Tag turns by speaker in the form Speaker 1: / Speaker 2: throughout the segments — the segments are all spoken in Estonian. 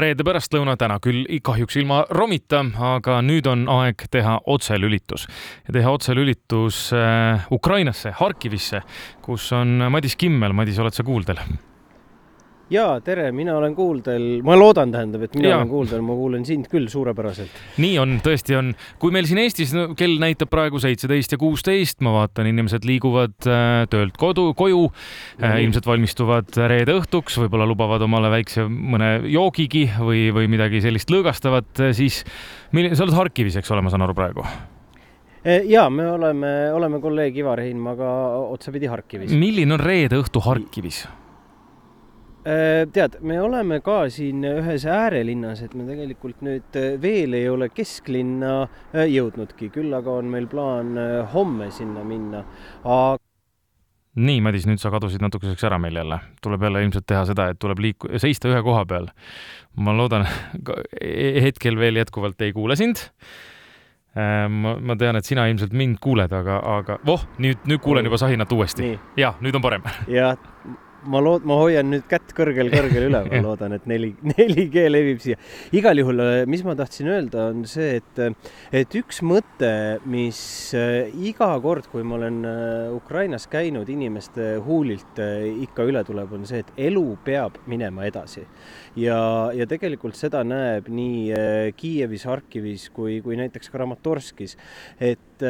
Speaker 1: reede pärastlõuna täna küll kahjuks ilma romita, aga nüüd on aeg teha otselülitus ja teha otselülitus äh, Ukrainasse, Harkivisse, kus on Madis Kimmel. Madis, oled sa kuuldel?
Speaker 2: Jaa, tere, mina olen kuuldel, ma loodan, tähendab, et mina ja. olen kuuldel, ma kuulen sind küll suurepäraselt.
Speaker 1: nii on, tõesti on. kui meil siin Eestis no, kell näitab praegu seitseteist ja kuusteist, ma vaatan, inimesed liiguvad äh, töölt kodu, koju äh,, ilmselt valmistuvad reede õhtuks, võib-olla lubavad omale väikse mõne joogigi või, või midagi sellist lõõgastavat, äh, siis milline, sa oled Harkivis, eks ole, ma saan aru praegu?
Speaker 2: Äh, ja me oleme, oleme kolleeg Ivar Heinmaga otsapidi Harkivis.
Speaker 1: milline on reede õhtu Harkivis?
Speaker 2: Äh, tead, me oleme ka siin ühes äärelinnas, et me tegelikult nüüd äh, veel ei ole kesklinna äh, jõudnudki, küll aga on meil plaan homme sinna minna aga....
Speaker 1: nii, Madis, nüüd sa kadusid natukeseks ära meil jälle. tuleb jälle ilmselt teha seda, et tuleb liiku-, seista ühe koha peal. ma loodan, hetkel veel jätkuvalt ei kuule sind ma, ma tean, et sina ilmselt mind kuuled, aga, aga voh, nüüd, nüüd kuulen juba sahinat uuesti. ja nüüd on parem.
Speaker 2: jah, ma lood-, ma hoian nüüd kätt kõrgel-kõrgel üleval, loodan, et neli, 4G levib siia. igal juhul, äh, mis ma tahtsin öelda, on see, et, äh, et üks mõte, mis äh, iga kord, kui ma olen Ukrainas käinud, inimeste huulilt ikka üle tuleb, on see, et elu peab minema edasi. ja, ja tegelikult seda näeb nii Kiievis, Harkivis kui, kui näiteks Kramatorskis, et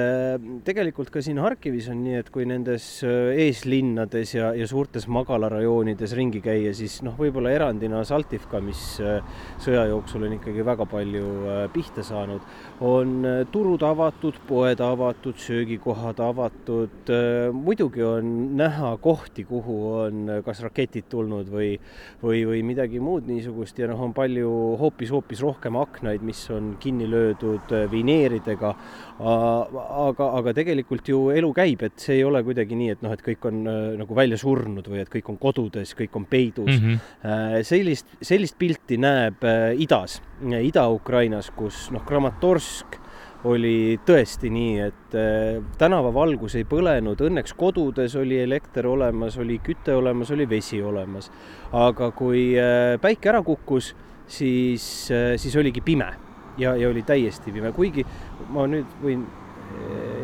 Speaker 2: tegelikult ka siin Harkivis on nii, et kui nendes eeslinnades ja, ja suurtes magala kalarajoonides ringi käia, siis noh, võib-olla erandina Saltivka, mis äh, sõja jooksul on ikkagi väga palju äh, pihta saanud, on äh, turud avatud, poed avatud, söögikohad avatud. muidugi on näha kohti, kuhu on kas raketid tulnud või, või, või midagi muud niisugust ja noh, on palju hoopis-hoopis rohkem aknaid, mis on kinni löödud vineeridega. aga, aga tegelikult ju elu käib, et see ei ole kuidagi nii, et noh, et kõik on nagu välja surnud või et kõik on on kodudes, kõik on peidus mm. -hmm. sellist, sellist pilti näeb äh, idas, Ida-Ukrainas, kus noh, Kramatorsk oli tõesti nii, et äh, tänavavalgus ei põlenud, õnneks kodudes oli elekter olemas, oli küte olemas, oli vesi olemas. aga kui päike ära kukkus, siis, siis oligi pime ja, ja oli täiesti pime, kuigi ma nüüd võin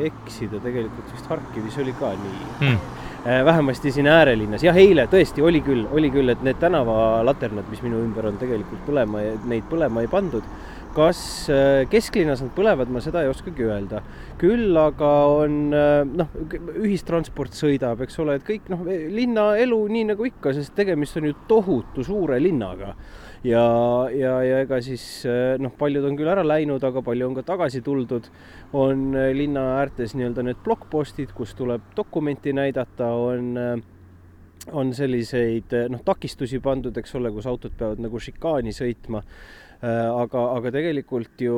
Speaker 2: eksida, tegelikult vist Harkivis oli ka nii mm vähemasti siin äärelinnas, jah, eile tõesti oli küll, oli küll, et need tänavalaternad, mis minu ümber on tegelikult põlema, neid põlema ei pandud. kas äh, kesklinnas nad põlevad, ma seda ei oskagi öelda. küll aga on äh, noh, ühistransport sõidab, eks ole, et kõik noh, linnaelu nii nagu ikka, sest tegemist on ju tohutu suure linnaga ja, ja, ja ega siis eh, noh, paljud on küll ära läinud, aga palju on ka tagasi tuldud. on eh, linna äärtes nii-öelda need blokkpostid, kus tuleb dokumenti näidata, on eh, on selliseid noh, takistusi pandud, eks ole, kus autod peavad nagu šikaani sõitma Äh, aga, aga tegelikult ju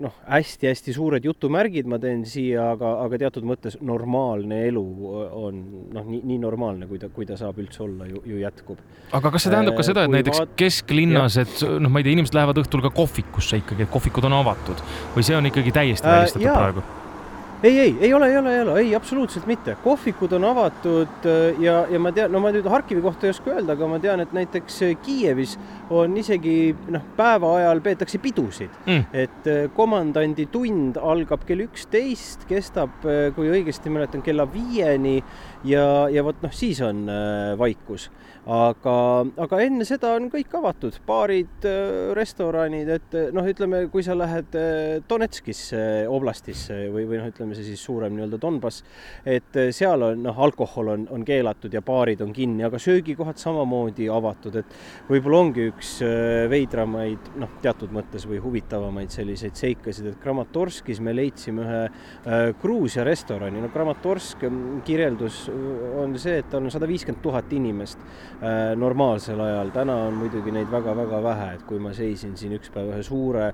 Speaker 2: noh, hästi-hästi suured jutumärgid ma teen siia, aga, aga teatud mõttes normaalne elu on noh, nii, nii normaalne, kui ta, kui ta saab üldse olla, ju, ju jätkub.
Speaker 1: aga kas see tähendab ka äh, seda, et näiteks vaat... kesklinnas, et noh, ma ei tea, inimesed lähevad õhtul ka kohvikusse ikkagi, et kohvikud on avatud või see on ikkagi täiesti äh, välistatud äh, praegu?
Speaker 2: Ei, ei, ei ole, ei ole, ei ole, ei, absoluutselt mitte. kohvikud on avatud äh, ja, ja ma tean, no ma nüüd Harkivi kohta ei oska öelda, aga ma tean, et näiteks äh, Kiievis on isegi noh, päeva ajal peetakse pidusid. Mm.. et äh, komandandi tund algab kell üksteist, kestab, kui õigesti mäletan, kella viieni ja, ja vot noh, siis on vaikus aga, aga enne seda on kõik avatud, baarid, restoranid, et noh, ütleme, kui sa lähed Donetskisse oblastisse või, või noh, ütleme see siis suurem nii-öelda Donbass, et seal on noh, alkohol on, on keelatud ja baarid on kinni, aga söögikohad samamoodi avatud, et võib-olla ongi üks veidramaid noh, teatud mõttes või huvitavamaid selliseid seikasid, et Kramatorskis me leidsime ühe äh, Gruusia restorani, no Kramatorsk mm, kirjeldus on see, et on sada viiskümmend tuhat inimest äh, normaalsel ajal, täna on muidugi neid väga-väga vähe, et kui ma seisin siin üks päev ühe suure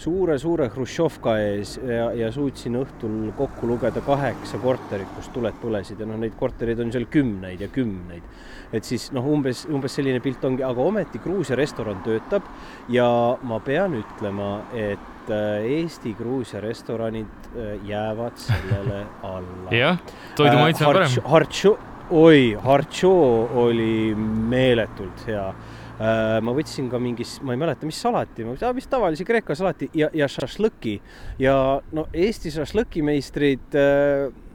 Speaker 2: suure-suure Hruštšovka ees ja, ja suutsin õhtul kokku lugeda kaheksa korterit, kus tuled põlesid ja noh, neid kortereid on seal kümneid ja kümneid. et siis noh, umbes, umbes selline pilt ongi, aga ometi Gruusia restoran töötab ja ma pean ütlema, et äh, Eesti-Gruusia restoranid äh, jäävad sellele alla.
Speaker 1: jah, toidu maitse on parem.
Speaker 2: Hartšo, oi, Hartšo oli meeletult hea. Ma võtsin ka mingis, ma ei mäleta, mis salati, ma mõtlesin, mis tavalise Kreeka salati ja, ja šašlõki. Ja no Eesti šašlõkimeistrid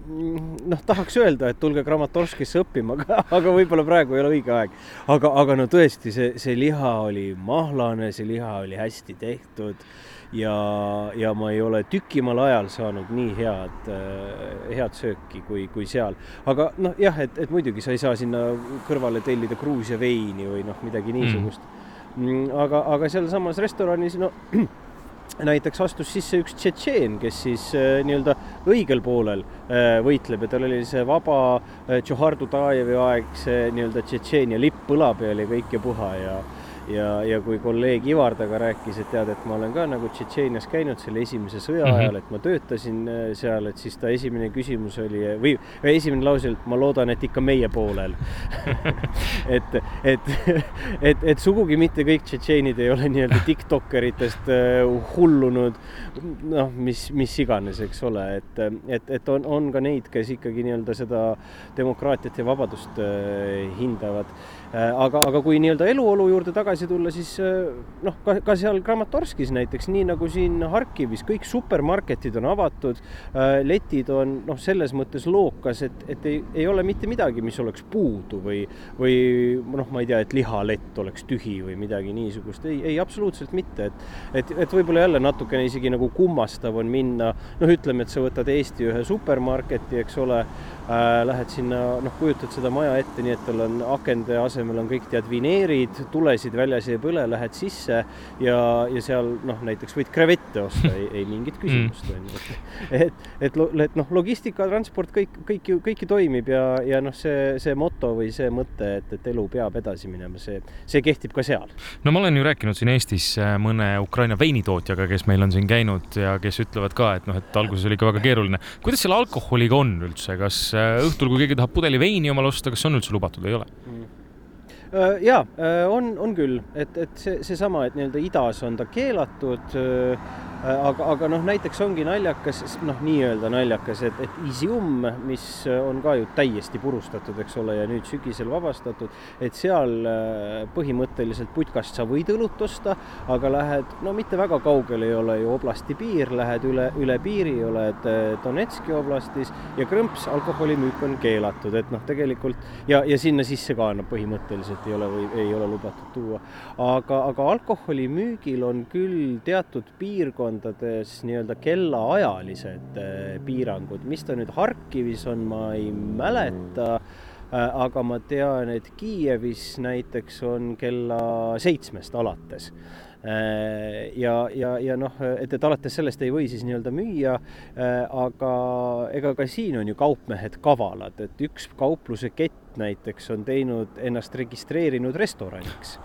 Speaker 2: noh, tahaks öelda, et tulge Kramatorskisse õppima, aga, aga võib-olla praegu ei ole õige aeg. aga, aga no tõesti, see, see liha oli mahlane, see liha oli hästi tehtud ja, ja ma ei ole tükimal ajal saanud nii head, head sööki kui, kui seal. aga noh, jah, et, et muidugi sa ei saa sinna kõrvale tellida Gruusia veini või noh, midagi mm. niisugust mm.. aga, aga sealsamas restoranis, no näiteks astus sisse üks tšetšeen, kes siis äh, nii-öelda õigel poolel äh, võitleb ja tal oli see vaba äh, Tšohhardu Tajevi aegse nii-öelda Tšetšeenia lipp põla peal ja kõik ja puha ja ja, ja kui kolleeg Ivar temaga rääkis, et tead, et ma olen ka nagu Tšetšeenias käinud selle esimese sõja mm -hmm. ajal, et ma töötasin äh, seal, et siis ta esimene küsimus oli või, või esimene lause oli, et ma loodan, et ikka meie poolel. Et, et, et, et sugugi mitte kõik tšetšeenid ei ole nii-öelda tiktokkeritest äh, hullunud, noh, mis, mis iganes, eks ole, et, et, et on, on ka neid, kes ikkagi nii-öelda seda demokraatiat ja vabadust äh, hindavad. Äh, aga, aga kui nii-öelda eluolu juurde tagasi tulla, siis äh, noh, ka, ka seal Kramatorskis näiteks, nii nagu siin Harkivis, kõik supermarketid on avatud, äh, letid on noh, selles mõttes lookas, et, et ei, ei ole mitte midagi, mis oleks puudu või, või noh, ma ei tea, et lihalett oleks tühi või midagi niisugust, ei, ei absoluutselt mitte, et et, et võib-olla jälle natukene isegi nagu kummastav on minna, noh, ütleme, et sa võtad Eesti ühe supermarketi, eks ole äh,, lähed sinna, noh, kujutad seda maja ette nii, et tal on akende asemel asemel on kõik tead vineerid, tulesid väljas ei põle, lähed sisse ja, ja seal noh, näiteks võid krevette osta, ei, ei mingit küsimust on ju. et, et, et noh, logistika, transport, kõik, kõik ju, kõik ju toimib ja, ja noh, see, see moto või see mõte, et, et elu peab edasi minema, see, see kehtib ka seal.
Speaker 1: no ma olen ju rääkinud siin Eestis äh, mõne Ukraina veinitootjaga, kes meil on siin käinud ja kes ütlevad ka, et noh, et alguses oli ikka väga keeruline. kuidas selle alkoholiga on üldse, kas äh, õhtul, kui keegi tahab pudeli veini omale osta, kas on üldse lubatud ei ole
Speaker 2: Äh, ja äh, on, on küll, et, et see, seesama, et nii-öelda idas on ta keelatud Äh, aga, aga noh, näiteks ongi naljakas, noh, nii-öelda naljakas, et, et Isium, mis on ka ju täiesti purustatud, eks ole, ja nüüd sügisel vabastatud, et seal äh, põhimõtteliselt putkast sa võid õlut osta, aga lähed, no mitte väga kaugel ei ole ju oblasti piir, lähed üle, üle piiri, oled äh, Donetski oblastis ja krõmps, alkoholimüük on keelatud, et noh, tegelikult ja, ja sinna sisse ka no põhimõtteliselt ei ole või ei ole lubatud tuua. aga, aga alkoholimüügil on küll teatud piirkond, piirkondades nii-öelda kellaajalised eh, piirangud, mis ta nüüd Harkivis on, ma ei mäleta eh, aga ma tean, et Kiievis näiteks on kella seitsmest alates. Eh, ja, ja, ja noh, et, et alates sellest ei või siis nii-öelda müüa, aga ega ka siin on ju kaupmehed kavalad, et üks kaupluse kett näiteks on teinud ennast registreerinud restoraniks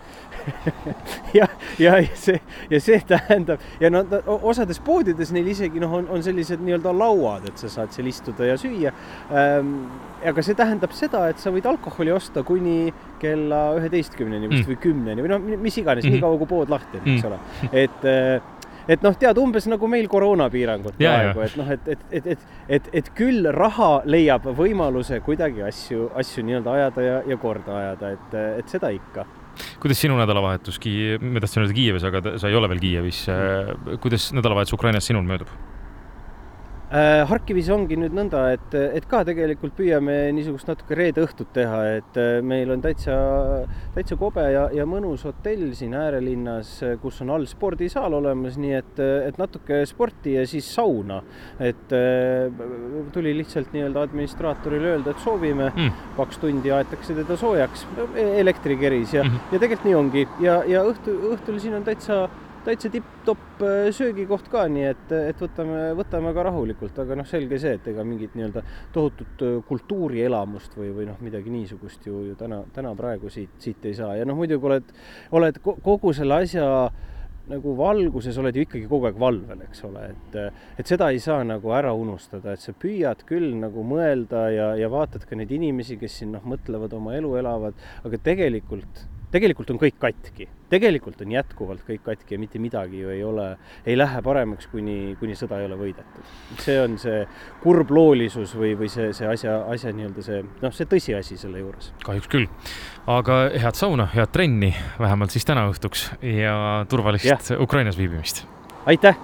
Speaker 2: ja, ja see, ja see tähendab ja no osades poodides neil isegi noh, on, on sellised nii-öelda lauad, et sa saad seal istuda ja süüa ähm,. aga see tähendab seda, et sa võid alkoholi osta kuni kella üheteistkümneni vist mm. või kümneni või noh, mis iganes mm, -hmm. niikaua kui pood lahti on, eks mm. ole, et äh, et noh, tead umbes nagu meil koroonapiirangud praegu, et noh, et, et, et, et, et, et küll raha leiab võimaluse kuidagi asju, asju nii-öelda ajada ja, ja korda ajada, et, et seda ikka
Speaker 1: kuidas sinu nädalavahetus, ma tahtsin öelda Kiievis, aga sa ei ole veel Kiievis. kuidas nädalavahetus Ukrainas sinul möödub?
Speaker 2: Äh, Harkivis ongi nüüd nõnda, et, et ka tegelikult püüame niisugust natuke reede õhtut teha, et äh, meil on täitsa, täitsa kobe ja, ja mõnus hotell siin äärelinnas, kus on all spordisaal olemas, nii et, et natuke sporti ja siis sauna. et äh, tuli lihtsalt nii-öelda administraatorile öelda, et soovime mm., kaks tundi aetakse teda soojaks elektrikeris ja mm, -hmm. ja tegelikult nii ongi ja, ja õhtu, õhtul siin on täitsa täitsa tipp-topp äh, söögikoht ka, nii et, et võtame, võtame ka rahulikult, aga noh, selge see, et ega mingit nii-öelda tohutut äh, kultuurielamust või, või noh, midagi niisugust ju, ju täna, täna praegu siit, siit ei saa. Ja noh, muidugi oled, oled kogu selle asja nagu valguses oled ju ikkagi kogu aeg valvel, eks ole, et, et seda ei saa nagu ära unustada, et sa püüad küll nagu mõelda ja, ja vaatad ka neid inimesi, kes siin noh, mõtlevad oma elu, elavad, aga tegelikult tegelikult on kõik katki, tegelikult on jätkuvalt kõik katki ja mitte midagi ju ei ole, ei lähe paremaks, kuni, kuni sõda ei ole võidetud. see on see kurbloolisus või, või see, see asja, asja nii-öelda see, noh, see tõsiasi selle juures.
Speaker 1: kahjuks küll. aga head sauna, head trenni, vähemalt siis täna õhtuks ja turvalist ja. Ukrainas viibimist!
Speaker 2: aitäh!